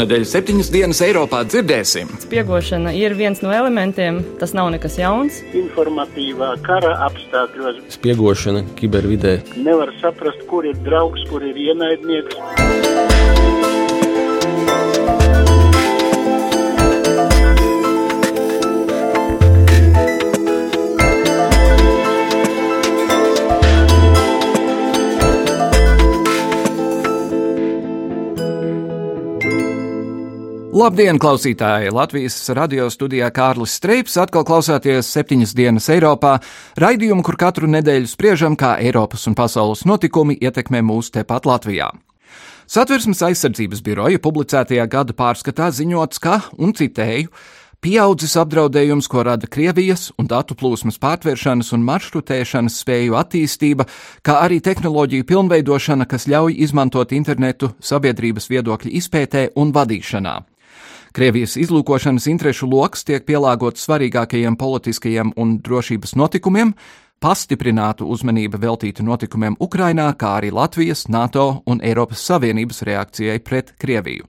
Šonadēļ septiņas dienas Eiropā dzirdēsim. Spiegošana ir viens no elementiem, tas nav nekas jauns. Informatīvā kara apstākļos Spiegošana kibervidē. nevar saprast, kur ir draugs, kur ir ienaidnieks. Labdien, klausītāji! Latvijas radio studijā Kārlis Streips atkal klausāties septiņas dienas Eiropā, raidījumu, kur katru nedēļu spriežam, kā Eiropas un pasaules notikumi ietekmē mūs tepat Latvijā. Satversmes aizsardzības biroja publicētajā gada pārskatā ziņots, ka, un citēju, Pieaudzis apdraudējums, ko rada Krievijas un datu plūsmas pārtvēršanas un maršrutēšanas spēju attīstība, kā arī tehnoloģiju pilnveidošana, kas ļauj izmantot internetu sabiedrības viedokļu izpētē un vadīšanā. Krievijas izlūkošanas interešu lokus tiek pielāgots svarīgākajiem politiskajiem un drošības notikumiem, pastiprinātu uzmanību veltītu notikumiem Ukrainā, kā arī Latvijas, NATO un Eiropas Savienības reakcijai pret Krieviju.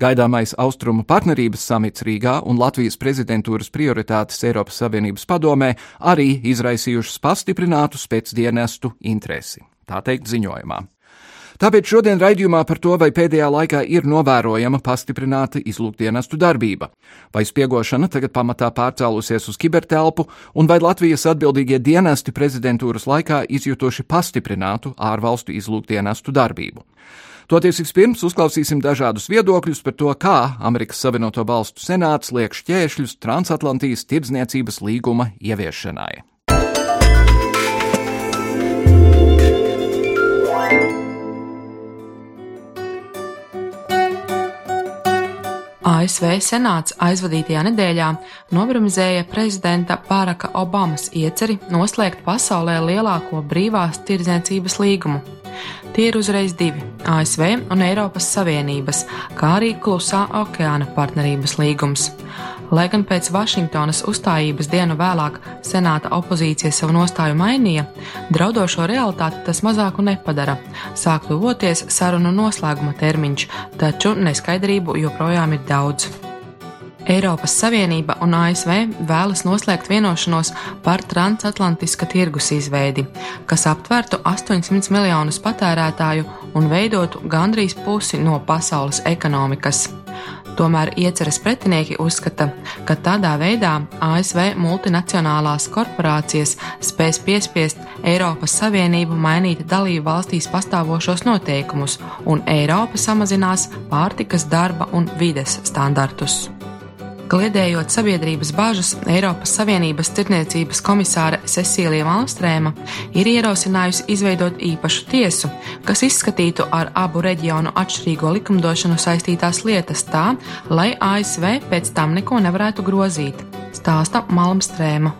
Gaidāmais Austrumu partnerības samits Rīgā un Latvijas prezidentūras prioritātes Eiropas Savienības padomē arī izraisījušas pastiprinātu spēcdienestu interesi. Tā teikt ziņojumā. Tāpēc šodien raidījumā par to, vai pēdējā laikā ir novērojama pastiprināta izlūkdienestu darbība, vai spiegošana tagad pamatā pārcēlusies uz kibertelpu, un vai Latvijas atbildīgie dienesti prezidentūras laikā izjutuši pastiprinātu ārvalstu izlūkdienestu darbību. Toties vispirms uzklausīsim dažādus viedokļus par to, kā Amerikas Savienoto Valstu senāts liek šķēršļus transatlantijas tirdzniecības līguma ieviešanai. ASV Senāts aizvadītajā nedēļā nobremzēja prezidenta Bāraka Obamas ieceri noslēgt pasaulē lielāko brīvās tirdzniecības līgumu. Tie ir uzreiz divi - ASV un Eiropas Savienības, kā arī Klusā okeāna partnerības līgums. Lai gan pēc Vašingtonas uzstājības dienu vēlāk senāta opozīcija savu nostāju mainīja, draudošo realitāti tas mazāku nepadara. Sāk tuvoties sarunu noslēguma termiņš, taču neskaidrību joprojām ir daudz. Eiropas Savienība un ASV vēlas noslēgt vienošanos par transatlantiska tirgus izveidi, kas aptvertu 800 miljonus patērētāju un veidotu gandrīz pusi no pasaules ekonomikas. Tomēr ieceres pretinieki uzskata, ka tādā veidā ASV multinacionālās korporācijas spēs piespiest Eiropas Savienību mainīt dalību valstīs pastāvošos noteikumus, un Eiropa samazinās pārtikas, darba un vides standartus. Kliedējot sabiedrības bažas, Eiropas Savienības tirniecības komisāre Cecīlija Malmstrēma ir ierosinājusi izveidot īpašu tiesu, kas izskatītu ar abu reģionu atšķirīgo likumdošanu saistītās lietas tā, lai ASV pēc tam neko nevarētu grozīt, stāsta Malmstrēma.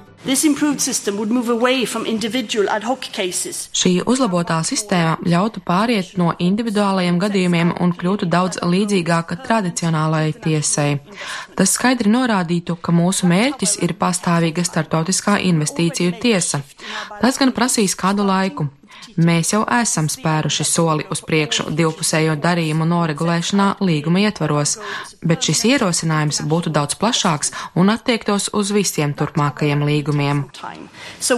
Šī uzlabotā sistēma ļautu pāriet no individuālajiem gadījumiem un kļūtu daudz līdzīgāka tradicionālajai tiesai. Tas skaidri norādītu, ka mūsu mērķis ir pastāvīga startautiskā investīciju tiesa. Tas gan prasīs kādu laiku. Mēs jau esam spēruši soli uz priekšu divpusējo darījumu noregulēšanā līguma ietvaros, bet šis ierosinājums būtu daudz plašāks un attiektos uz visiem turpmākajiem līgumiem. So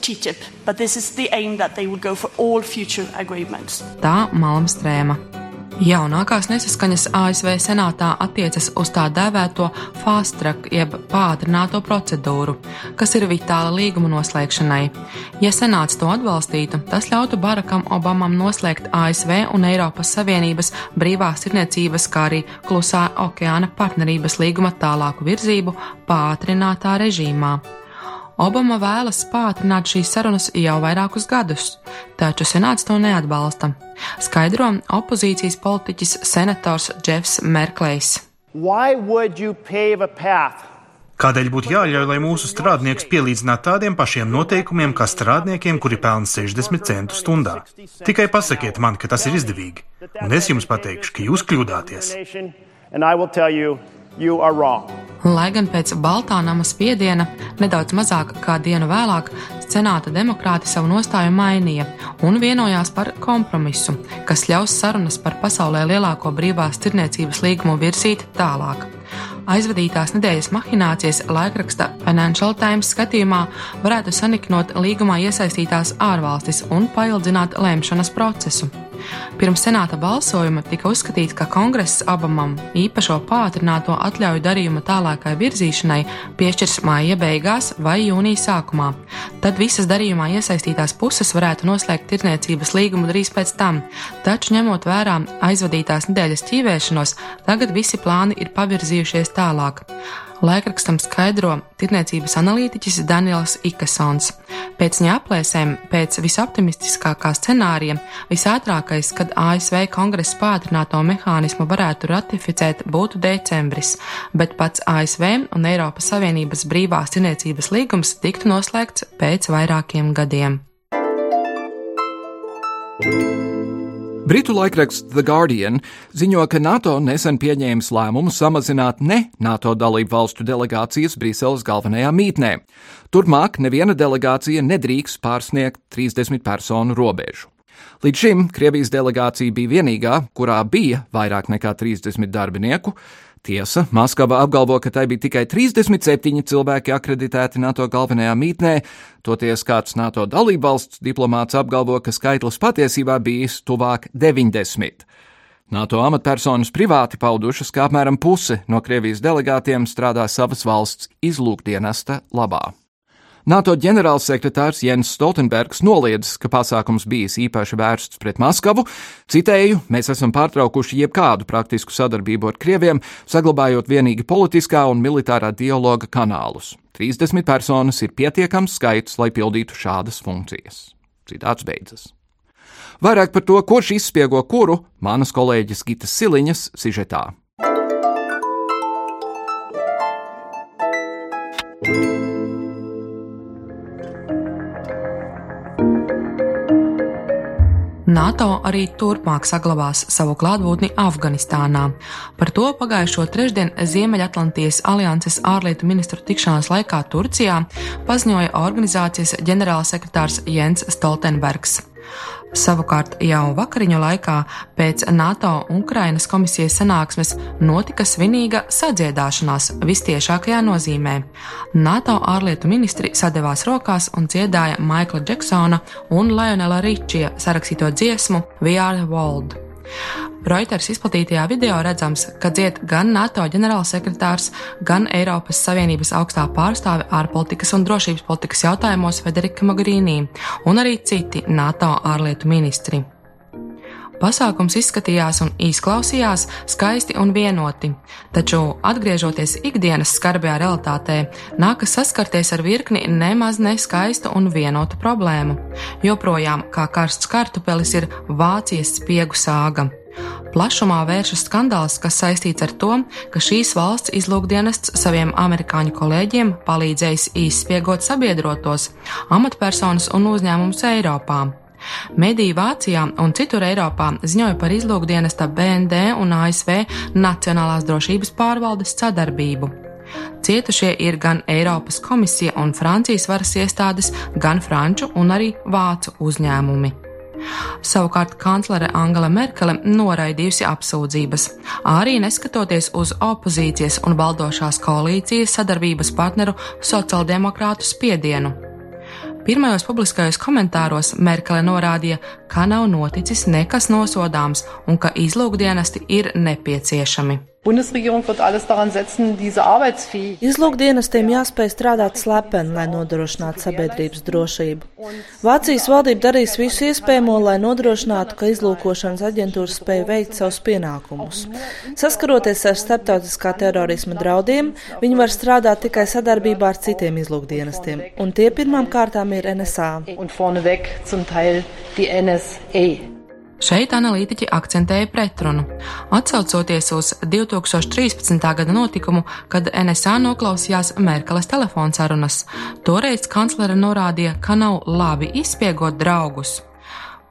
TTIP, Tā Malmstrēma. Jaunākās nesaskaņas ASV senātā attiecas uz tā dēvēto fast track, jeb pātrināto procedūru, kas ir vitāla līguma noslēgšanai. Ja senāts to atbalstītu, tas ļautu Barakam Obamam noslēgt ASV un Eiropas Savienības brīvās tirniecības, kā arī klusā okeāna partnerības līguma tālāku virzību pātrinātā režīmā. Obama vēlas pātrināt šīs sarunas jau vairākus gadus, taču senāts to neatbalsta. Skaidro opozīcijas politiķis senators Jeffs Merklejs. Kādēļ būtu jāļauj, lai mūsu strādnieks pielīdzinātu tādiem pašiem noteikumiem, kā strādniekiem, kuri pelna 60 centu stundā? Tikai pasakiet man, ka tas ir izdevīgi, un es jums pateikšu, ka jūs kļūdāties. Lai gan pēc Baltā nama spiediena nedaudz mazāk kā dienu vēlāk Senāta demokrāti savu nostāju mainīja un vienojās par kompromisu, kas ļaus sarunas par pasaulē lielāko brīvās tirniecības līgumu virzīt tālāk. Aizvadītās nedēļas mahinācijas laikraksta Financial Times skatījumā varētu saniknot līgumā iesaistītās ārvalstis un paildzināt lēmšanas procesu. Pirms senāta balsojuma tika uzskatīts, ka kongress Obamam īpašo pātrināto atļauju darījuma tālākai virzīšanai piešķirs māja beigās vai jūnija sākumā. Tad visas darījumā iesaistītās puses varētu noslēgt tirniecības līgumu drīz pēc tam, taču ņemot vērā aizvadītās nedēļas ķīvēšanos, tagad visi plāni ir pavirzījušies tālāk. Laikrakstam skaidro tirniecības analītiķis Daniels Ikasons. Pēc viņa aplēsēm, pēc visoptimistiskākā scenārija, visātrākais, kad ASV kongresa pātrināto mehānismu varētu ratificēt, būtu decembris, bet pats ASV un Eiropas Savienības brīvās tirniecības līgums tiktu noslēgts pēc vairākiem gadiem. thank you Britu laikraksts The Guardian ziņo, ka NATO nesen pieņēmis lēmumu samazināt ne NATO dalību valstu delegācijas Briseles galvenajā mītnē. Turpmāk neviena delegācija nedrīkst pārsniegt 30 personu robežu. Līdz šim Krievijas delegācija bija vienīgā, kurā bija vairāk nekā 30 darbinieku, Tiesa, Maskava apgalvo, ka tai bija tikai 37 cilvēki akreditēti NATO galvenajā mītnē, toties kāds NATO dalībvalsts diplomāts apgalvo, ka skaitlis patiesībā bijis tuvāk 90. NATO amatpersonas privāti paudušas, ka apmēram puse no Krievijas delegātiem strādā savas valsts izlūkdienesta labā. NATO ģenerālsekretārs Jens Stoltenbergs noliedz, ka pasākums bijis īpaši vērsts pret Maskavu. Citēju, mēs esam pārtraukuši jebkādu praktisku sadarbību ar Krieviem, saglabājot vienīgi politiskā un militārā dialoga kanālus. 30 personas ir pietiekams skaits, lai pildītu šādas funkcijas. Citāts beidzas. Vairāk par to, kurš izspiego kuru, manas kolēģis Gitas Siliņas sižetā. thank you NATO arī turpmāk saglabās savu klātbūtni Afganistānā. Par to pagājušo trešdienu Ziemeļatlantijas alianses ārlietu ministru tikšanās laikā Turcijā paziņoja organizācijas ģenerālsekretārs Jens Stoltenbergs. Savukārt jau vakariņu laikā pēc NATO Ukrainas komisijas sanāksmes notika svinīga sadziedāšanās vistiešākajā nozīmē. NATO ārlietu ministri sadevās rokās un dziedāja Maikla Džeksona un Lionela Ričija sarakstīto dziesmu We Are the World. Reuters izplatītajā video redzams, ka dzied gan NATO ģenerālsekretārs, gan Eiropas Savienības augstā pārstāve ārpolitikas un drošības politikas jautājumos Federika Mogherini un arī citi NATO ārlietu ministri. Pasākums izskatījās un izklausījās skaisti un vienoti, taču, atgriežoties ikdienas skarbajā realitātē, nākas saskarties ar virkni nemaz neskaistu un vienotu problēmu. Joprojām kā karsts kartupelis ir Vācijas spiegu sāga. Plašumā vēršas skandāls, kas saistīts ar to, ka šīs valsts izlūkdienests saviem amerikāņu kolēģiem palīdzējis izspiegot sabiedrotos, amatpersonas un uzņēmumus Eiropā. Mediji Vācijā un citur Eiropā ziņoja par izlūkdienesta BND un ASV Nacionālās drošības pārvaldes sadarbību. Cietušie ir gan Eiropas komisija un Francijas varas iestādes, gan franču un arī vācu uzņēmumi. Savukārt kanclere Angela Merkele noraidījusi apsūdzības, arī neskatoties uz opozīcijas un valdošās koalīcijas sadarbības partneru sociāldemokrātu spiedienu. Pirmajos publiskajos komentāros Merkele norādīja, ka nav noticis nekas nosodāms un ka izlūkdienesti ir nepieciešami. Izlūkdienestiem jāspēj strādāt slepeni, lai nodrošinātu sabiedrības drošību. Vācijas valdība darīs visu iespējamo, lai nodrošinātu, ka izlūkošanas aģentūras spēj veikt savus pienākumus. Saskaroties ar starptautiskā terorisma draudiem, viņi var strādāt tikai sadarbībā ar citiem izlūkdienestiem, un tie pirmām kārtām ir NSA. Šeit analītiķi akcentēja pretrunu, atsaucoties uz 2013. gada notikumu, kad NSA noklausījās Merkeles telefonsarunas. Toreiz kanclere norādīja, ka nav labi izspiegot draugus.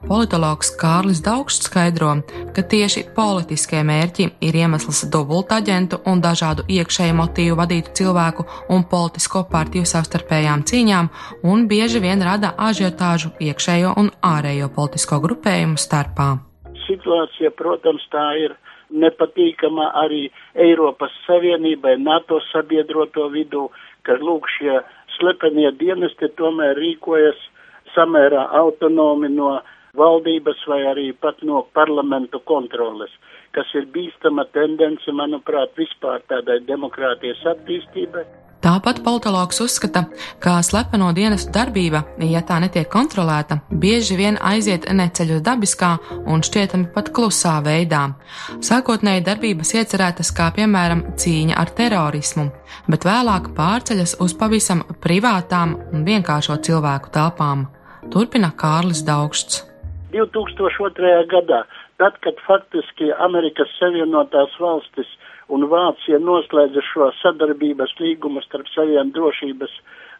Politologs Kārlis Daugšs skaidro, ka tieši politiskie mērķi ir iemesls dubultaģentu un dažādu iekšēju motīvu vadītu cilvēku un politisko partiju savstarpējām cīņām un bieži vien rada ažiotāžu iekšējo un ārējo politisko grupējumu starpā. Situācija, protams, tā ir nepatīkama arī Eiropas Savienībai, NATO sabiedroto vidū, ka lūk šie slepenie dienesti tomēr rīkojas samērā autonomi no valdības vai arī pat no parlamentu kontroles, kas ir bīstama tendence, manuprāt, vispār tādai demokrātijas attīstībai. Tāpat politologs uzskata, ka slepeno dienestu darbība, ja tā netiek kontrolēta, bieži vien aiziet neceļu dabiskā un šķietami pat klusā veidā. Sākotnēji darbības iecerētas kā piemēram cīņa ar terorismu, bet vēlāk pārceļas uz pavisam privātām un vienkāršo cilvēku telpām. Turpina Kārlis Daugšs. 2002. gadā, tad, kad faktiski Amerikas Savienotās valstis un Vācija noslēdza šo sadarbības līgumu starp saviem drošības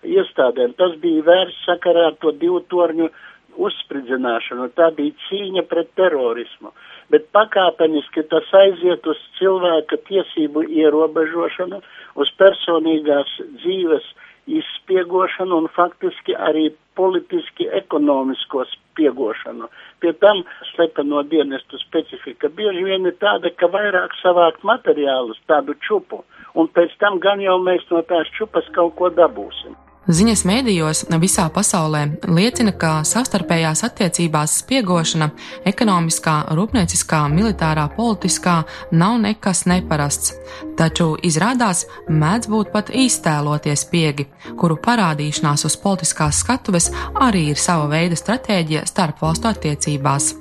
iestādēm, tas bija vērsts sakarā ar to divu torņu uzspridzināšanu. Tā bija cīņa pret terorismu, bet pakāpeniski tas aiziet uz cilvēka tiesību ierobežošanu, uz personīgās dzīves izspiegošanu un faktiski arī politiski ekonomisko spiegošanu. Pie tam slepeno dienestu specifika bieži vien ir tāda, ka vairāk savākt materiālus, tādu čupu, un pēc tam gan jau mēs no tās čupas kaut ko dabūsim. Ziņas mēdījos visā pasaulē liecina, ka savstarpējās attiecībās spiegošana ekonomiskā, rūpnieciskā, militārā, politiskā nav nekas neparasts. Taču izrādās mēdz būt pat iztēlotie spiegi, kuru parādīšanās uz politiskās skatuves arī ir sava veida stratēģija starp valstu attiecībās.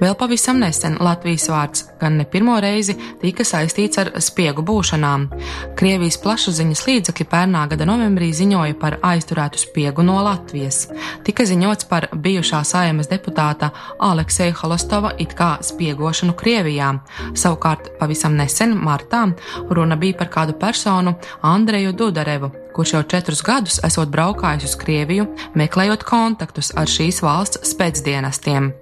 Vēl pavisam nesen Latvijas vārds gan ne pirmo reizi tika saistīts ar spiegu būšanām. Krievijas plašsaziņas līdzekļi pērnā gada novembrī ziņoja par aizturētu spiegu no Latvijas. Tika ziņots par bijušā saimas deputāta Alekseja Holostova it kā spiegošanu Krievijā. Savukārt pavisam nesen, martā, runa bija par kādu personu Andreju Dudarevu, kurš jau četrus gadus esot braukājis uz Krieviju, meklējot kontaktus ar šīs valsts spēcdienestiem.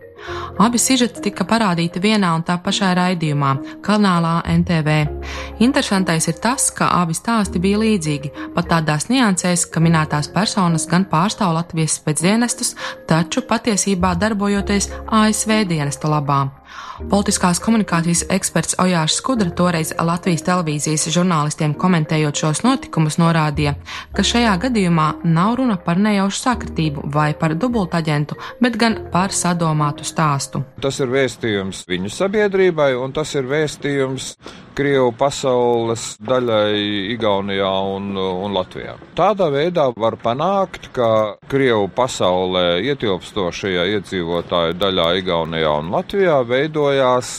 Abi sižeti tika parādīti vienā un tā pašā raidījumā, kanālā NTV. Interesantais ir tas, ka abi stāsti bija līdzīgi, pat tādās niansēs, ka minētās personas gan pārstāv Latvijas spēcdienestus, taču patiesībā darbojoties ASV dienesta labā. Politiskās komunikācijas eksperts Ojārs Skudra toreiz Latvijas televīzijas žurnālistiem komentējot šos notikumus norādīja, ka šajā gadījumā nav runa par nejaušu sakritību vai par dubultaģentu, bet gan par sadomātu stāstu. Tas ir vēstījums viņu sabiedrībai, un tas ir vēstījums Krievu pasaules daļai Igaunijā un, un Latvijā. Tādā veidā var panākt, ka Krievu pasaulē ietilpstošajā iedzīvotāju daļā Igaunijā un Latvijā veidojās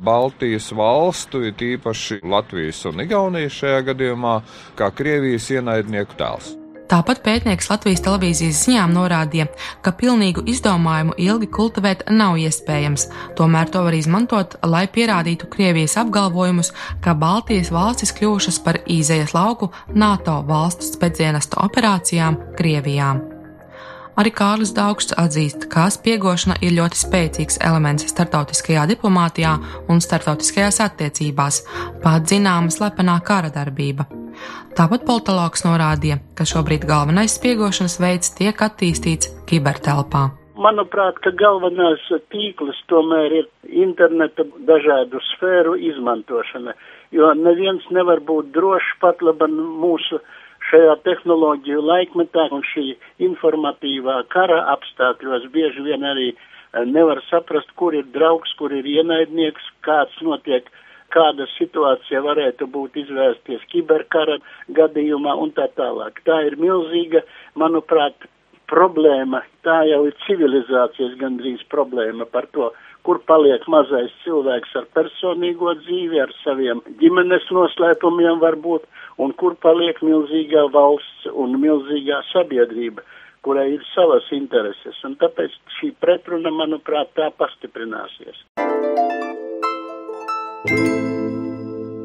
Baltijas valstu, it īpaši Latvijas un Igaunijas šajā gadījumā, kā Krievijas ienaidnieku tēls. Tāpat pētnieks Latvijas televīzijas ziņām norādīja, ka pilnīgu izdomājumu ilgi kultivēt nav iespējams, tomēr to var izmantot, lai pierādītu Krievijas apgalvojumus, ka Baltijas valstis kļuvušas par īzējas lauku NATO valstu spēcdienestu operācijām Krievijā. Arī Kārlis Daugsts atzīst, ka spiegošana ir ļoti spēcīgs elements starptautiskajā diplomātijā un starptautiskajās attiecībās, pat zināma slepenā kara darbība. Tāpat politologs norādīja, ka šobrīd galvenais spiegošanas veids tiek attīstīts kibertelpā. Manuprāt, ka galvenais tīkls tomēr ir interneta dažādu sfēru izmantošana, jo neviens nevar būt drošs pat laba mūsu šajā tehnoloģiju laikmetā un šī informatīvā kara apstākļos bieži vien arī nevar saprast, kur ir draugs, kur ir ienaidnieks, kāds notiek, kāda situācija varētu būt izvērsties kiberkara gadījumā un tā tālāk. Tā ir milzīga, manuprāt, problēma, tā jau ir civilizācijas gandrīz problēma par to, kur paliek mazais cilvēks ar personīgo dzīvi, ar saviem ģimenes noslēpumiem varbūt, un kur paliek milzīgā valsts un milzīgā sabiedrība, kurai ir savas intereses, un tāpēc šī pretruna, manuprāt, tā pastiprināsies. thank you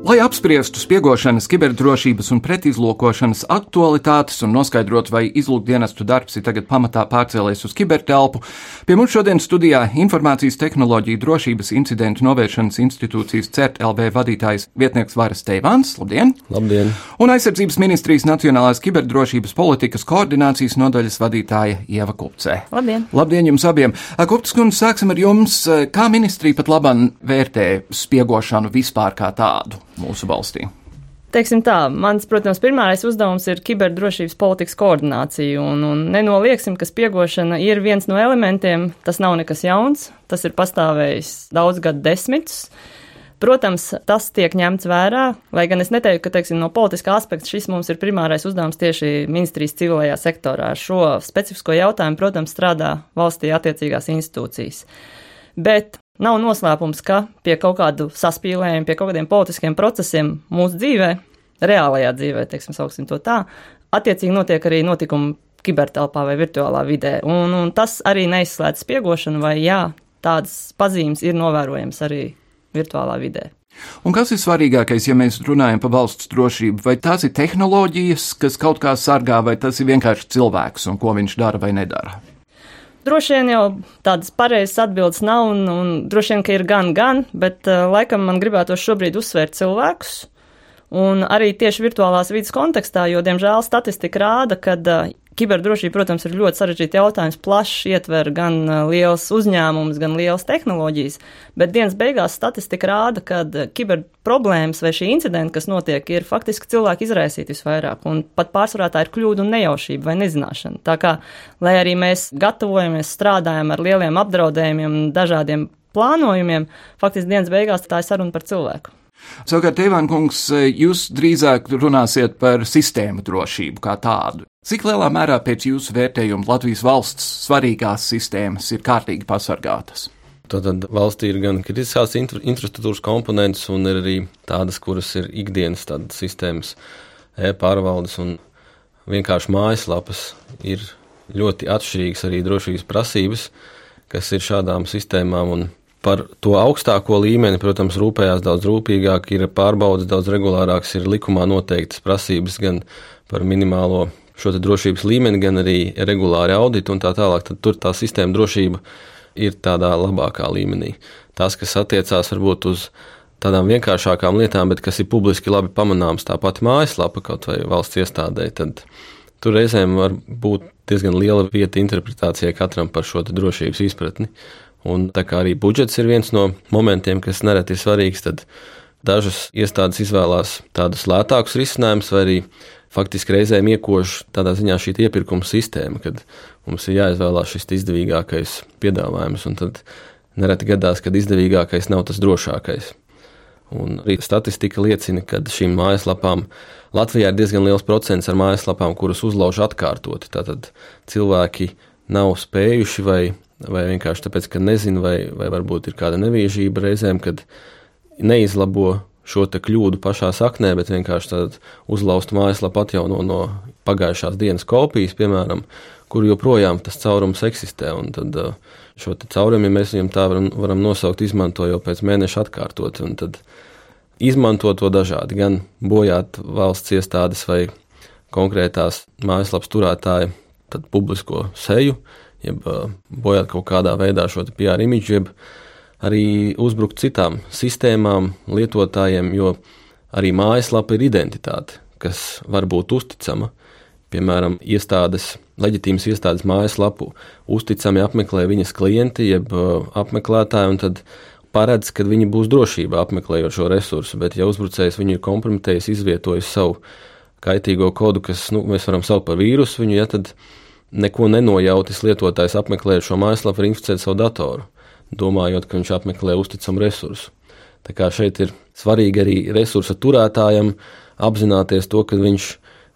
Lai apspriestu spiegošanas, kiberdrošības un pretizlūkošanas aktualitātes un noskaidrotu, vai izlūkdienestu darbs ir tagad pamatā pārcēlies uz kibertelpu, pie mums šodien studijā Informācijas tehnoloģiju drošības incidentu novēršanas institūcijas CERT LV vadītājs vietnieks Varas Teivāns. Labdien! Labdien! Un aizsardzības ministrijas Nacionālās kiberdrošības politikas koordinācijas nodaļas vadītāja Ieva Kupcē. Labdien! Labdien jums abiem! Kupcas kundze, sāksim ar jums. Kā ministrija pat labam vērtē spiegošanu vispār kā tādu? Mūsu valstī? Teiksim tā, mans, protams, pirmais uzdevums ir kiberdrošības politikas koordinācija, un, un nenolieksim, ka spiegošana ir viens no elementiem, tas nav nekas jauns, tas ir pastāvējis daudz gadu desmitus. Protams, tas tiek ņemts vērā, lai gan es neteiktu, ka, teiksim, no politiskā aspekta šis mums ir primārais uzdevums tieši ministrijas civilajā sektorā. Ar šo specifisko jautājumu, protams, strādā valstī attiecīgās institūcijas. Bet Nav noslēpums, ka pie kaut kādu saspīlējumu, pie kaut kādiem politiskiem procesiem mūsu dzīvē, reālajā dzīvē, teiksim, sauksim to tā, attiecīgi notiek arī notikumi kibertelpā vai virtuālā vidē. Un, un tas arī neizslēdz spiegošanu, vai jā, tādas pazīmes ir novērojams arī virtuālā vidē. Un kas ir svarīgākais, ja mēs runājam par valsts drošību? Vai tās ir tehnoloģijas, kas kaut kā sargā, vai tas ir vienkārši cilvēks un ko viņš dara vai nedara? Droši vien jau tādas pareizas atbildes nav, un, un droši vien, ka ir gan, gan, bet uh, laikam man gribētos šobrīd uzsvērt cilvēkus. Un arī tieši virtuālās vidas kontekstā, jo, diemžēl, statistika rāda, ka uh, Kiberdrošība, protams, ir ļoti sarežģīts jautājums, plašs, ietver gan liels uzņēmums, gan lielas tehnoloģijas, bet dienas beigās statistika rāda, ka kiberproblēmas vai šī incidenta, kas notiek, ir faktiski cilvēki izraisīti visvairāk, un pat pārsvarā tā ir kļūda un nejaušība vai nezināšana. Tā kā, lai arī mēs gatavojamies, strādājam ar lieliem apdraudējumiem dažādiem plānojumiem, faktiski dienas beigās tā ir saruna par cilvēku. Savukārt, Ivan kungs, jūs drīzāk runāsiet par sistēmu drošību kā tādu. Cik lielā mērā pēc jūsu vērtējuma Latvijas valsts svarīgās sistēmas ir kārtīgi pasargātas? Tātad valstī ir gan kritiskās infra infrastruktūras komponentes, un ir arī tādas, kuras ir ikdienas sistēmas, e-pārvaldes un vienkārši mājaslapas. Ir ļoti atšķirīgas arī drošības prasības, kas ir šādām sistēmām. Par to augstāko līmeni, protams, rūpējās daudz rūpīgāk, ir pārbaudas daudz regulārākas, ir likumā noteiktas prasības gan par minimālo šo drošības līmeni, gan arī regulāri auditi un tā tālāk. Tad tur tā sistēma drošība ir tādā labākā līmenī. Tas, kas attiecās varbūt uz tādām vienkāršākām lietām, bet kas ir publiski labi pamanāms, tā pati mājaslapa kaut vai valsts iestādē, tad tur reizēm var būt diezgan liela vieta interpretācijai katram par šo drošības izpratni. Un tā kā arī budžets ir viens no momentiem, kas nereti ir svarīgs, tad dažas iestādes izvēlās tādus lētākus risinājumus, vai arī faktiski reizēm iekož tādā ziņā šī iepirkuma sistēma, kad mums ir jāizvēlās šis izdevīgākais piedāvājums, un tad nereti gadās, kad izdevīgākais nav tas drošākais. Un arī statistika liecina, ka šīm mājaslapām Latvijā ir diezgan liels procents ar mājaslapām, kuras uzlauž atkārtoti. Tātad cilvēki nav spējuši vai vai vienkārši tāpēc, ka nezinu, vai, vai varbūt ir kāda neviežība reizēm, kad neizlabo šo kļūdu pašā saknē, bet vienkārši uzlauzt mājaslapu atjauno no pagājušās dienas kopijas, piemēram, kur joprojām tas caurums eksistē. Un tad uh, šo caurumu, ja mēs viņam tā varam, varam nosaukt, izmanto jau pēc mēneša atkārtot. Tad izmanto to dažādi, gan bojāt valsts iestādes vai konkrētās mājaslapas turētāju publisko seju, jeb bojāt kaut kādā veidā šo PR imidžu, arī uzbrukt citām sistēmām, lietotājiem, jo arī mājaslapa ir identitāte, kas var būt uzticama. Piemēram, iestādes, leģitīmas iestādes mājaslapu uzticami apmeklē viņas klienti, jeb apmeklētāji, un tad paredz, ka viņi būs drošībā apmeklējot šo resursu. Bet, ja uzbrucējs viņu ir kompromitējis, izvietojis savu kaitīgo kodu, kas nu, mēs varam saukt par vīrusu, viņu, ja, tad neko nenojautis lietotājs apmeklē šo mājaslapu, var inficēt savu datoru, domājot, ka viņš apmeklē uzticamu resursu. Tā kā šeit ir svarīgi arī resursa turētājam apzināties to, ka viņš,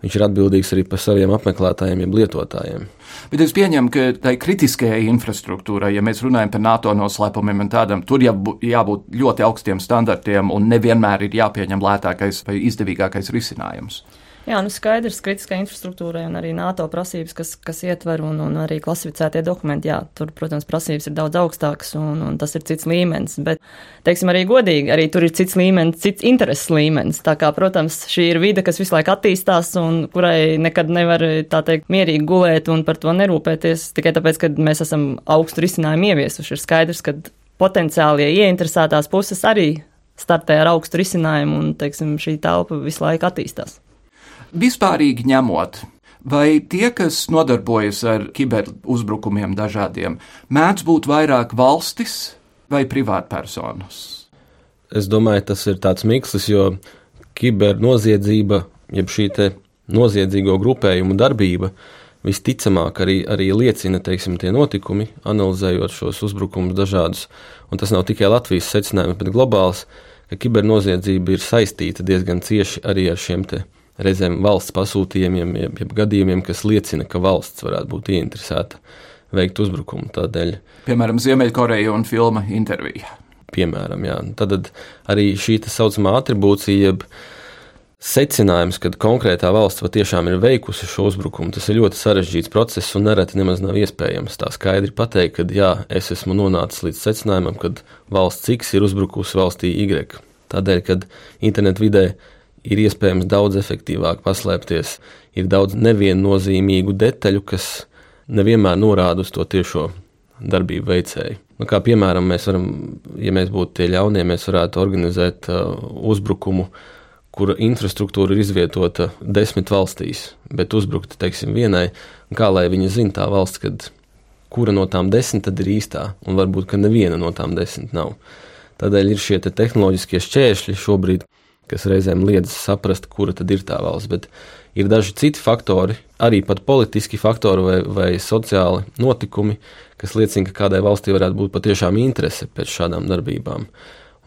viņš ir atbildīgs arī par saviem apmeklētājiem, jeb lietotājiem. Bet es pieņemu, ka tai kritiskajai infrastruktūrai, ja mēs runājam par NATO noslēpumiem un tādam, tur jābūt ļoti augstiem standartiem un nevienmēr ir jāpieņem lētākais vai izdevīgākais risinājums. Jā, nu skaidrs, kritiskai infrastruktūrai un arī NATO prasības, kas, kas ietver un, un arī klasificētie dokumenti, jā, tur, protams, prasības ir daudz augstākas un, un tas ir cits līmenis, bet, teiksim, arī godīgi, arī tur ir cits līmenis, cits intereses līmenis. Tā kā, protams, šī ir vide, kas visu laiku attīstās un kurai nekad nevar, tā teikt, mierīgi gulēt un par to nerūpēties tikai tāpēc, ka mēs esam augstu risinājumu ieviesuši. Ir skaidrs, ka potenciālie ieinteresētās puses arī startē ar augstu risinājumu un, teiksim, šī telpa visu laiku attīstās. Vispārīgi ņemot, vai tie, kas nodarbojas ar kiberuzbrukumiem dažādiem, mēdz būt vairāk valstis vai privātpersonas? Es domāju, tas ir tāds mikslis, jo kibernoziedzība, jeb šī noziedzīgo grupējumu darbība, visticamāk arī, arī liecina teiksim, tie notikumi, analizējot šos uzbrukumus dažādus. Un tas nav tikai Latvijas secinājums, bet globāls, ka kibernoziedzība ir saistīta diezgan cieši arī ar šiem reizēm valsts pasūtījumiem, jeb, jeb gadījumiem, kas liecina, ka valsts varētu būt ieinteresēta veikt uzbrukumu tādēļ. Piemēram, Ziemeļkoreja un filma intervija. Piemēram, jā. Tad arī šī tā saucamā atribūcija, jeb secinājums, ka konkrētā valsts patiešām ir veikusi šo uzbrukumu, tas ir ļoti sarežģīts process un nereti nemaz nav iespējams tā skaidri pateikt, ka jā, es esmu nonācis līdz secinājumam, ka valsts X ir uzbrukusi valstī Y. Tādēļ, kad internetu vidē ir iespējams daudz efektīvāk paslēpties. Ir daudz neviennozīmīgu detaļu, kas nevienmēr norāda uz to tiešo darbību veicēju. Nu, kā piemēram, mēs varam, ja mēs būtu tie ļaunie, mēs varētu organizēt uh, uzbrukumu, kura infrastruktūra ir izvietota desmit valstīs, bet uzbrukt, teiksim, vienai, kā lai viņi zina tā valsts, kad kura no tām desmit ir īstā, un varbūt, neviena no tām desmit nav. Tādēļ ir šie te tehnoloģiskie šķēršļi šobrīd, kas reizēm liedz saprast, kura tad ir tā valsts. Bet ir daži citi faktori, arī pat politiski faktori vai, vai sociāli notikumi, kas liecina, ka kādai valstī varētu būt patiešām interese pēc šādām darbībām.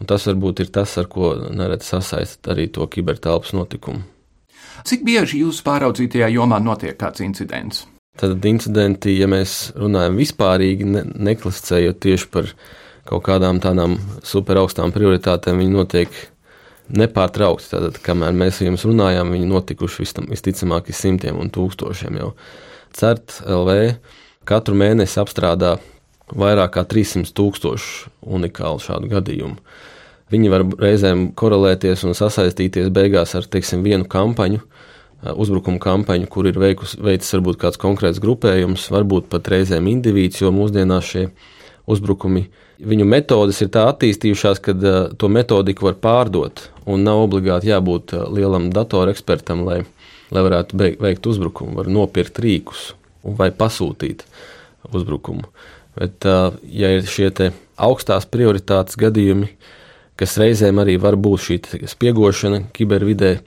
Un tas varbūt ir tas, ar ko neredz sasaist arī to kibertelpas notikumu. Cik bieži jūsu pāraudzītajā jomā notiek kāds incidents? Tad incidenti, ja mēs runājam vispārīgi, ne, neklasicējot tieši par kaut kādām tādām super augstām prioritātēm, viņi notiek nepārtraukti. Tātad, kamēr mēs ar jums runājām, viņi notikuši vistam, visticamāk simtiem un tūkstošiem jau. CERT LV katru mēnesi apstrādā vairāk kā 300 tūkstošu unikālu šādu gadījumu. Viņi var reizēm korelēties un sasaistīties beigās ar teiksim, vienu kampaņu, uzbrukuma kampaņu, kur ir veikus, veicis varbūt kāds konkrēts grupējums, varbūt pat reizēm indivīds, jo mūsdienās šie uzbrukumi, viņu metodes ir tā attīstījušās, ka uh, to metodiku var pārdot un nav obligāti jābūt uh, lielam datorekspertam, lai, lai varētu beig, veikt uzbrukumu. Var nopirkt rīkus vai pasūtīt uzbrukumu. Bet, uh, ja ir šie augstās prioritātes gadījumi, kas reizēm arī var būt šī spiegošana kibervidē,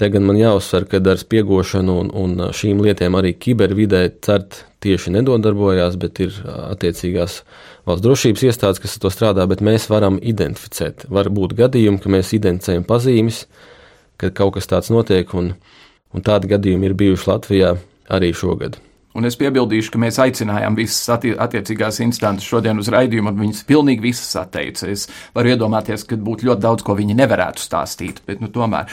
te gan man jāuzsver, ka ar spiegošanu un, un šīm lietām arī kibervidē CERT tieši nedodarbojās, bet ir attiecīgās valsts drošības iestādes, kas ar to strādā, bet mēs varam identificēt. Var būt gadījumi, ka mēs identificējam pazīmes, ka kaut kas tāds notiek, un, un tādi gadījumi ir bijuši Latvijā arī šogad. Un es piebildīšu, ka mēs aicinājām visas attiecīgās instances šodien uz raidījumu, un viņas pilnīgi visas atteica. Es varu iedomāties, ka būtu ļoti daudz, ko viņi nevarētu stāstīt, bet nu, tomēr.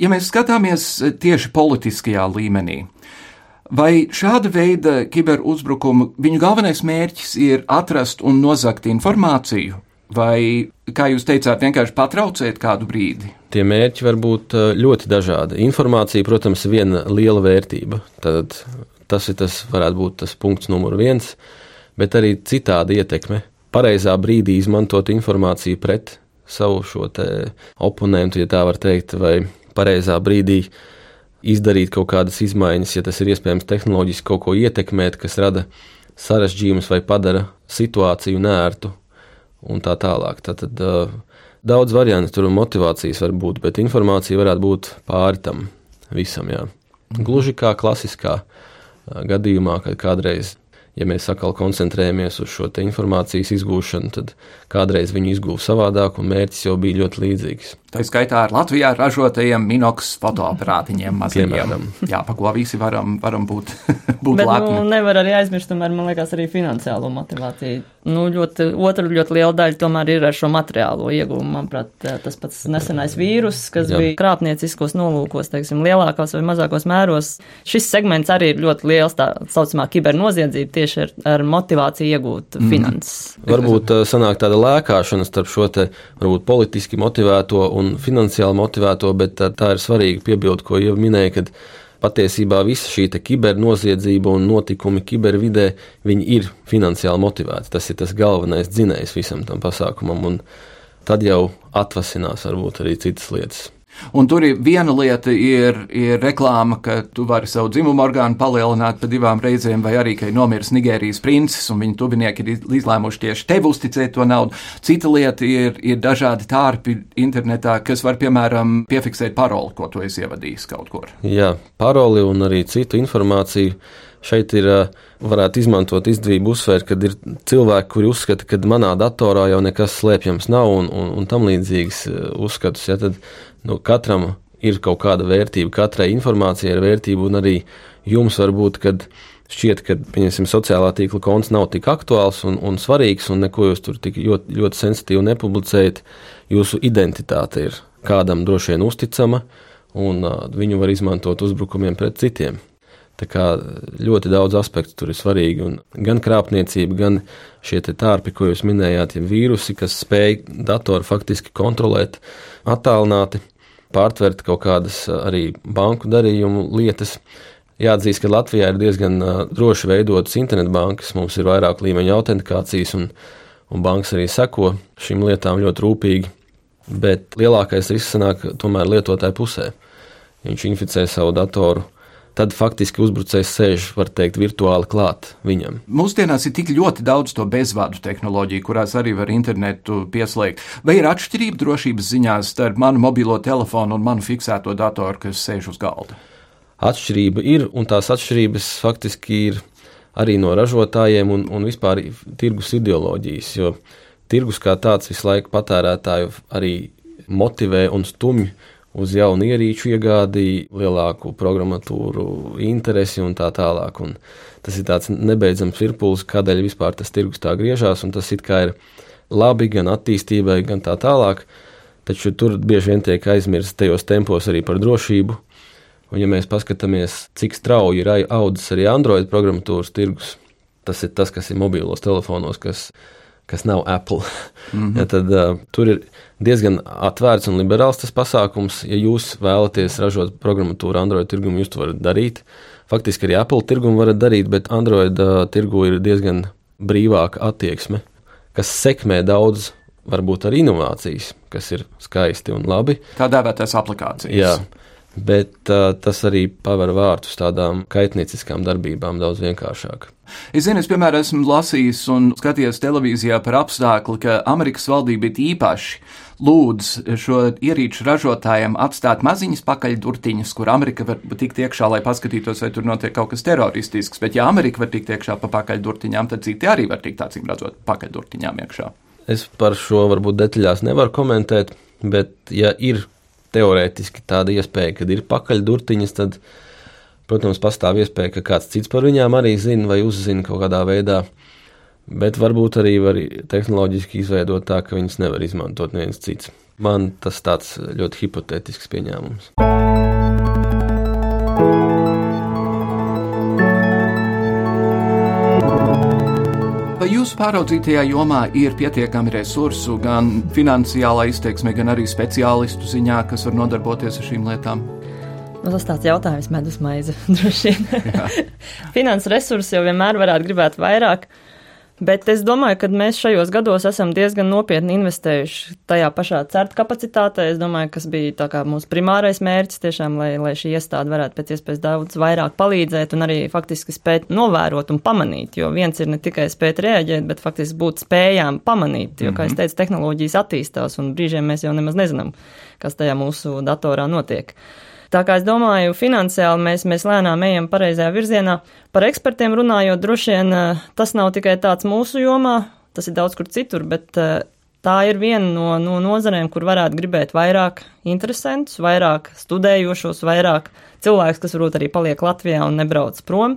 Ja mēs skatāmies tieši politiskajā līmenī, Vai šāda veida kiberuzbrukumu viņu galvenais mērķis ir atrast un nozagt informāciju, vai, kā jūs teicāt, vienkārši patraucēt kādu brīdi? Tie mērķi var būt ļoti dažādi. Informācija, protams, ir viena liela vērtība. Tad tas ir tas, varētu būt tas punkts numur viens, bet arī citāda ietekme. Pareizā brīdī izmantot informāciju pret savu šo oponentu, ja tā var teikt, vai pareizā brīdī izdarīt kaut kādas izmaiņas, ja tas ir iespējams tehnoloģiski kaut ko ietekmēt, kas rada sarežģījumus vai padara situāciju nērtu un tā tālāk. Tad, tad daudz variantu tur un motivācijas var būt, bet informācija varētu būt pāri tam visam. Jā. Gluži kā klasiskā gadījumā, kad kādreiz ja mēs atkal koncentrējamies uz šo informācijas izgūšanu, tad kādreiz viņu izgūvu savādāk, un mērķis jau bija ļoti līdzīgs. Tā skaitā ar Latvijā ražotajiem minoks fotoaparātiņiem mazajiem. Jā, pa ko visi varam, varam būt, būt Bet, lepni. Nu, nevar arī aizmirst, tomēr, man liekas, arī finansiālo motivāciju. Nu, ļoti, otra ļoti liela daļa tomēr ir ar šo materiālo ieguvumu. Manuprāt, tas pats nesenais vīrus, kas Jā. bija krāpnieciskos nolūkos, teiksim, lielākos vai mazākos mēros. Šis segments arī ir ļoti liels, tā saucamā kibernoziedzība tieši ar, ar motivāciju iegūt mm. finanses. Varbūt sanāk tāda lēkāšana starp šo te varbūt politiski motivēto un finansiāli motivēto, bet tā, tā ir svarīga piebilde, ko jau minēja, kad patiesībā visa šī kibernoziedzība un notikumi kibervidē, ir finansiāli motivēti. Tas ir tas galvenais dzinējs visam tam pasākumam, un tad jau atvasinās varbūt arī citas lietas. Un tur ir viena lieta, ir, ir reklāma, ka tu vari savu dzimumu orgānu palielināt pa divām reizēm, vai arī, ka ir nomiris Nigērijas princis un viņa tuvinieki ir izlēmuši tieši tev uzticēt to naudu. Cita lieta ir, ir dažādi tārpi internetā, kas var, piemēram, piefiksēt paroli, ko tu esi ievadījis kaut kur. Jā, paroli un arī citu informāciju. Šeit ir, varētu izmantot izdevību uzsvērt, ka ir cilvēki, kuri uzskata, ka manā datorā jau nekas slēpjams nav un, un, un tam līdzīgs uzskatus. Ja, tad nu, katram ir kaut kāda vērtība, katrai informācijai ir vērtība, un arī jums var būt, kad šķiet, ka sociālā tīkla konts nav tik aktuāls un, un svarīgs, un neko jūs tur tik ļoti, ļoti sensitīvi nepublicējat. Jūsu identitāte ir kādam droši vien uzticama, un uh, viņu var izmantot uzbrukumiem pret citiem. Tā kā ļoti daudz aspektu tur ir svarīgi. Gan krāpniecība, gan šie tārpi, ko jūs minējāt, ja vīrusi, kas spēj datoru faktiski kontrolēt attālināti pārtvert kaut kādas arī banku darījumu lietas. Jāatzīst, ka Latvijā ir diezgan droši veidotas internetbankas, mums ir vairāk līmeņa autentikācijas, un, un bankas arī seko šīm lietām ļoti rūpīgi. Bet lielākais risks sanāk tomēr lietotāju pusē. Viņš inficē savu datoru tad faktiski uzbrucējs sēž, var teikt, virtuāli klāt viņam. Mūsdienās ir tik ļoti daudz to bezvadu tehnoloģiju, kurās arī var internetu pieslēgt. Vai ir atšķirība drošības ziņā starp manu mobilo telefonu un manu fiksēto datoru, kas sēž uz galda? Atšķirība ir, un tās atšķirības faktiski ir arī no ražotājiem un, un vispār tirgus ideoloģijas, jo tirgus kā tāds visu laiku patērētāju arī motivē un stumj uz jaunu ierīču iegādi, lielāku programmatūru interesi un tā tālāk. Un tas ir tāds nebeidzams virpulis, kādēļ vispār tas tirgus tā griežās, un tas it kā ir labi gan attīstībai, gan tā tālāk. Taču tur bieži vien tiek aizmirsts tajos tempos arī par drošību. Un, ja mēs paskatāmies, cik strauji ir audzis arī Android programmatūras tirgus, tas ir tas, kas ir mobilos telefonos, kas ir kas nav Apple. Mm -hmm. ja, tad uh, tur ir diezgan atvērts un liberāls tas pasākums. Ja jūs vēlaties ražot programmatūru Android tirgumu, jūs to varat darīt. Faktiski arī Apple tirgumu varat darīt, bet Android uh, tirgu ir diezgan brīvāka attieksme, kas sekmē daudz. Varbūt arī inovācijas, kas ir skaisti un labi. Tā dēvētās aplikācijas. Jā, bet uh, tas arī paver vārtus tādām kaitnieciskām darbībām daudz vienkāršāk. Es zinu, es, piemēram, esmu lasījis un skatījies televīzijā par apstākli, ka Amerikas valdība īpaši lūdz šo ierīču ražotājiem atstāt maziņas pakaļdurtiņas, kur Amerika var tikt iekšā, lai paskatītos, vai tur notiek kaut kas teroristisks. Bet, ja Amerika var tikt iekšā pa pakaļdurtiņām, tad citi arī var tikt, acīm redzot, pakaļdurtiņām iekšā. Es par šo varbūt detaļās nevaru komentēt, bet, ja ir teorētiski tāda iespēja, kad ir pakaļdurtiņas, tad Protams, pastāv iespēja, ka kāds cits par viņām arī zina vai uzzina kaut kādā veidā. Bet varbūt arī var tehnoloģiski izveidot tā, ka viņas nevar izmantot neviens cits. Man tas tāds ļoti hipotētisks pieņēmums. Vai jūsu pāraudzītajā jomā ir pietiekami resursu, gan finansiālā izteiksme, gan arī speciālistu ziņā, kas var nodarboties ar šīm lietām? Nu, tas tāds jautājums, medus maize, droši vien. Finanses resursi jau vienmēr varētu gribēt vairāk. Bet es domāju, ka mēs šajos gados esam diezgan nopietni investējuši tajā pašā certu kapacitātē. Es domāju, kas bija mūsu primārais mērķis, tiešām, lai, lai šī iestāde varētu pēc iespējas daudz vairāk palīdzēt un arī faktiski spēt novērot un pamanīt. Jo viens ir ne tikai spēt reaģēt, bet faktiski būt spējām pamanīt. Jo, kā es mhm. teicu, tehnoloģijas attīstās un brīžiem mēs jau nemaz nezinām, kas tajā mūsu datorā notiek. Tā kā es domāju, finansiāli mēs, mēs lēnām ejam pareizajā virzienā. Par ekspertiem runājot, droši vien eh, tas nav tikai tāds mūsu jomā, tas ir daudz kur citur, bet eh, tā ir viena no, no nozarēm, kur varētu gribēt vairāk interesantus, vairāk studējošos, vairāk cilvēkus, kas varbūt arī paliek Latvijā un nebrauc prom.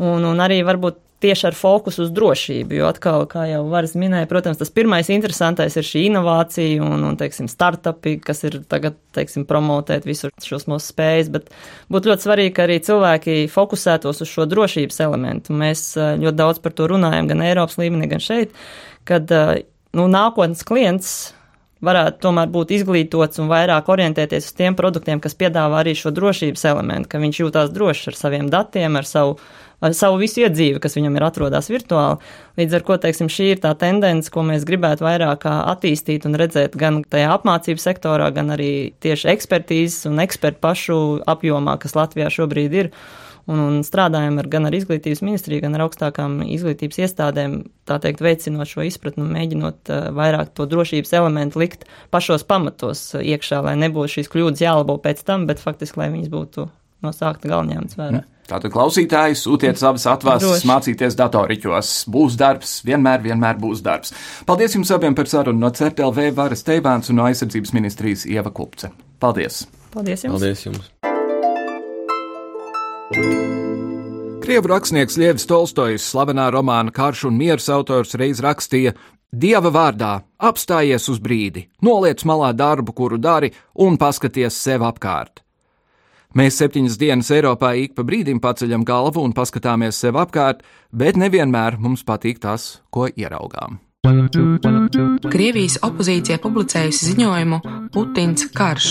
Un, un arī varbūt tieši ar fokusu uz drošību, jo atkal, kā jau Varas minēja, protams, tas pirmais interesantais ir šī inovācija un, un teiksim, startupi, kas ir tagad, teiksim, promotēt visu šos mūsu spējas, bet būtu ļoti svarīgi, ka arī cilvēki fokusētos uz šo drošības elementu. Mēs ļoti daudz par to runājam gan Eiropas līmenī, gan šeit, kad, nu, nākotnes klients varētu tomēr būt izglītots un vairāk orientēties uz tiem produktiem, kas piedāvā arī šo drošības elementu, ka viņš jūtās drošs ar saviem datiem, ar savu, ar savu visu iedzīvi, kas viņam ir atrodās virtuāli. Līdz ar ko, teiksim, šī ir tā tendence, ko mēs gribētu vairāk attīstīt un redzēt gan tajā apmācību sektorā, gan arī tieši ekspertīzes un ekspertu pašu apjomā, kas Latvijā šobrīd ir un, un strādājam ar, gan ar izglītības ministriju, gan ar augstākām izglītības iestādēm, tā teikt, veicinot šo izpratni un mēģinot uh, vairāk to drošības elementu likt pašos pamatos iekšā, lai nebūtu šīs kļūdas jālabo pēc tam, bet faktiski, lai viņas būtu no sākta galņēmts vērā. Tātad klausītāji sūtiet savas atvases, mācīties datoriķos. Būs darbs, vienmēr, vienmēr būs darbs. Paldies jums abiem par sarunu no CERTLV Varas Teivāns un no aizsardzības ministrijas Ieva Kupce. Paldies! Paldies jums! Paldies jums. Krievu rakstnieks Lievis Tolstojs, slavenā romāna Karš un miers autors, reiz rakstīja: Dieva vārdā, apstājies uz brīdi, noliec malā darbu, kuru dari, un paskaties sev apkārt. Mēs septiņas dienas Eiropā ik pa brīdim paceļam galvu un paskatāmies sev apkārt, bet nevienmēr mums patīk tas, ko ieraugām. Krievijas opozīcija publicējusi ziņojumu Putins karš,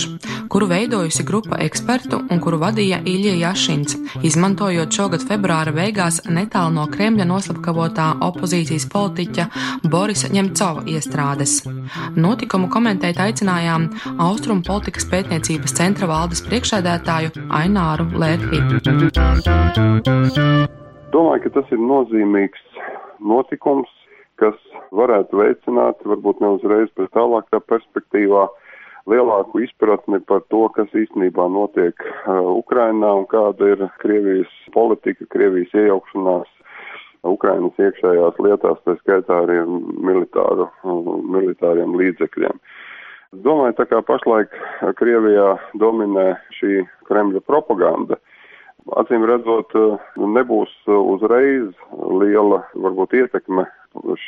kuru veidojusi grupa ekspertu un kuru vadīja Ilja Jašins, izmantojot šogad februāra beigās netālu no Kremļa noslapkavotā opozīcijas politiķa Borisa Ņemcova iestrādes. Notikumu komentēt aicinājām Austrum politikas pētniecības centra valdes priekšēdētāju Aināru Lērpi. Domāju, ka tas ir nozīmīgs notikums kas varētu veicināt, varbūt ne uzreiz, bet tālākā perspektīvā, lielāku izpratni par to, kas īstenībā notiek uh, Ukrainā un kāda ir Krievijas politika, Krievijas iejaukšanās Ukrainas iekšējās lietās, tā skaitā arī militāru, uh, militāriem līdzekļiem. Domāju, tā kā pašlaik Krievijā dominē šī Kremļa propaganda, acīm redzot, uh, nebūs uzreiz liela varbūt ietekme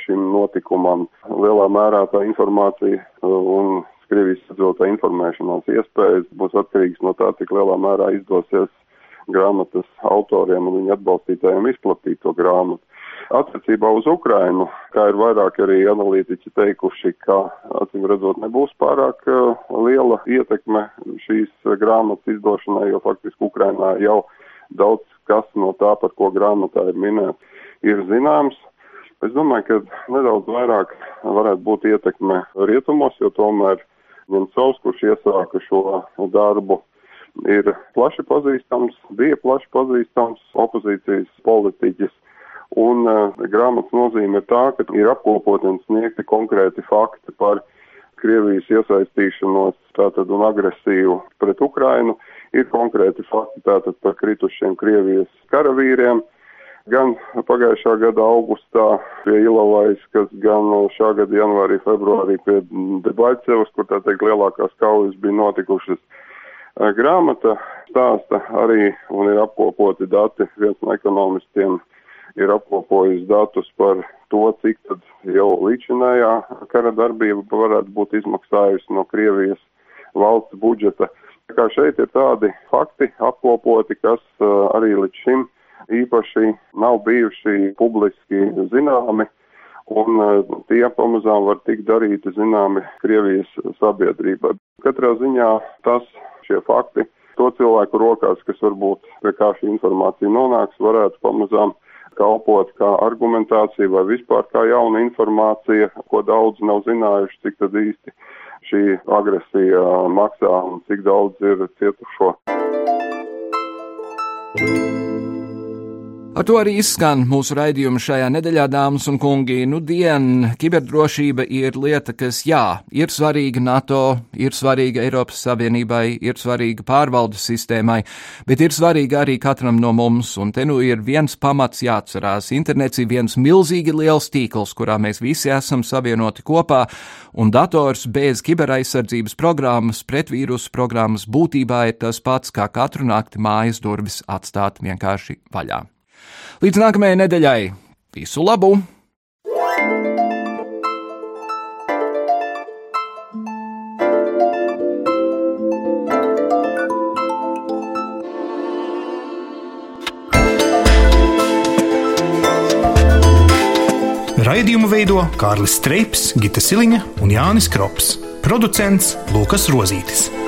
šim notikumam. Lielā mērā tā informācija uh, un Krievijas iedzīvotā informēšanās iespējas būs atkarīgas no tā, cik lielā mērā izdosies grāmatas autoriem un viņu atbalstītājiem izplatīt to grāmatu. Attiecībā uz Ukrainu, kā ir vairāk arī analītiķi teikuši, ka, acīm redzot, nebūs pārāk liela ietekme šīs grāmatas izdošanai, jo faktiski Ukrainā jau daudz kas no tā, par ko grāmatā ir minēts, ir zināms. Es domāju, ka nedaudz vairāk varētu būt ietekme rietumos, jo tomēr Ņemcovs, kurš iesāka šo darbu, ir plaši pazīstams, bija plaši pazīstams opozīcijas politiķis. Un uh, grāmatas nozīme ir tā, ka ir apkopoti un sniegti konkrēti fakti par Krievijas iesaistīšanos tātad un agresīvu pret Ukrainu. Ir konkrēti fakti tātad par kritušiem Krievijas karavīriem, gan pagājušā gada augustā pie Ilovais, gan šā gada janvārī, februārī pie Debaļcevas, kur tā teikt lielākās kaujas bija notikušas. Grāmata stāsta arī un ir apkopoti dati, viens no ekonomistiem ir apkopojis datus par to, cik tad jau līdzinājā kara darbība varētu būt izmaksājusi no Krievijas valsts budžeta. Tā kā šeit ir tādi fakti apkopoti, kas uh, arī līdz šim īpaši nav bijuši publiski zināmi, un eh, tie pamazām var tikt darīti zināmi Krievijas sabiedrībai. Katrā ziņā tas, šie fakti, to cilvēku rokās, kas varbūt pie kā šī informācija nonāks, varētu pamazām kalpot kā argumentācija vai vispār kā jauna informācija, ko daudz nav zinājuši, cik tad īsti šī agresija maksā un cik daudz ir cietušo. Ar to arī izskan mūsu raidījuma šajā nedēļā, dāmas un kungi. Nu, dien, kiberdrošība ir lieta, kas, jā, ir svarīga NATO, ir svarīga Eiropas Savienībai, ir svarīga pārvaldes sistēmai, bet ir svarīga arī katram no mums, un te nu ir viens pamats jāatcerās. Internets ir viens milzīgi liels tīkls, kurā mēs visi esam savienoti kopā, un dators bez kiberaizsardzības programmas, pretvīrusu programmas būtībā ir tas pats, kā katru nakti mājas durvis atstāt vienkārši vaļā. Līdz nākamajai nedēļai Visu labu! Raidījumu veido Kārlis Streips, Gita Siliņa un Jānis Krops. Producents Lukas Rozītis.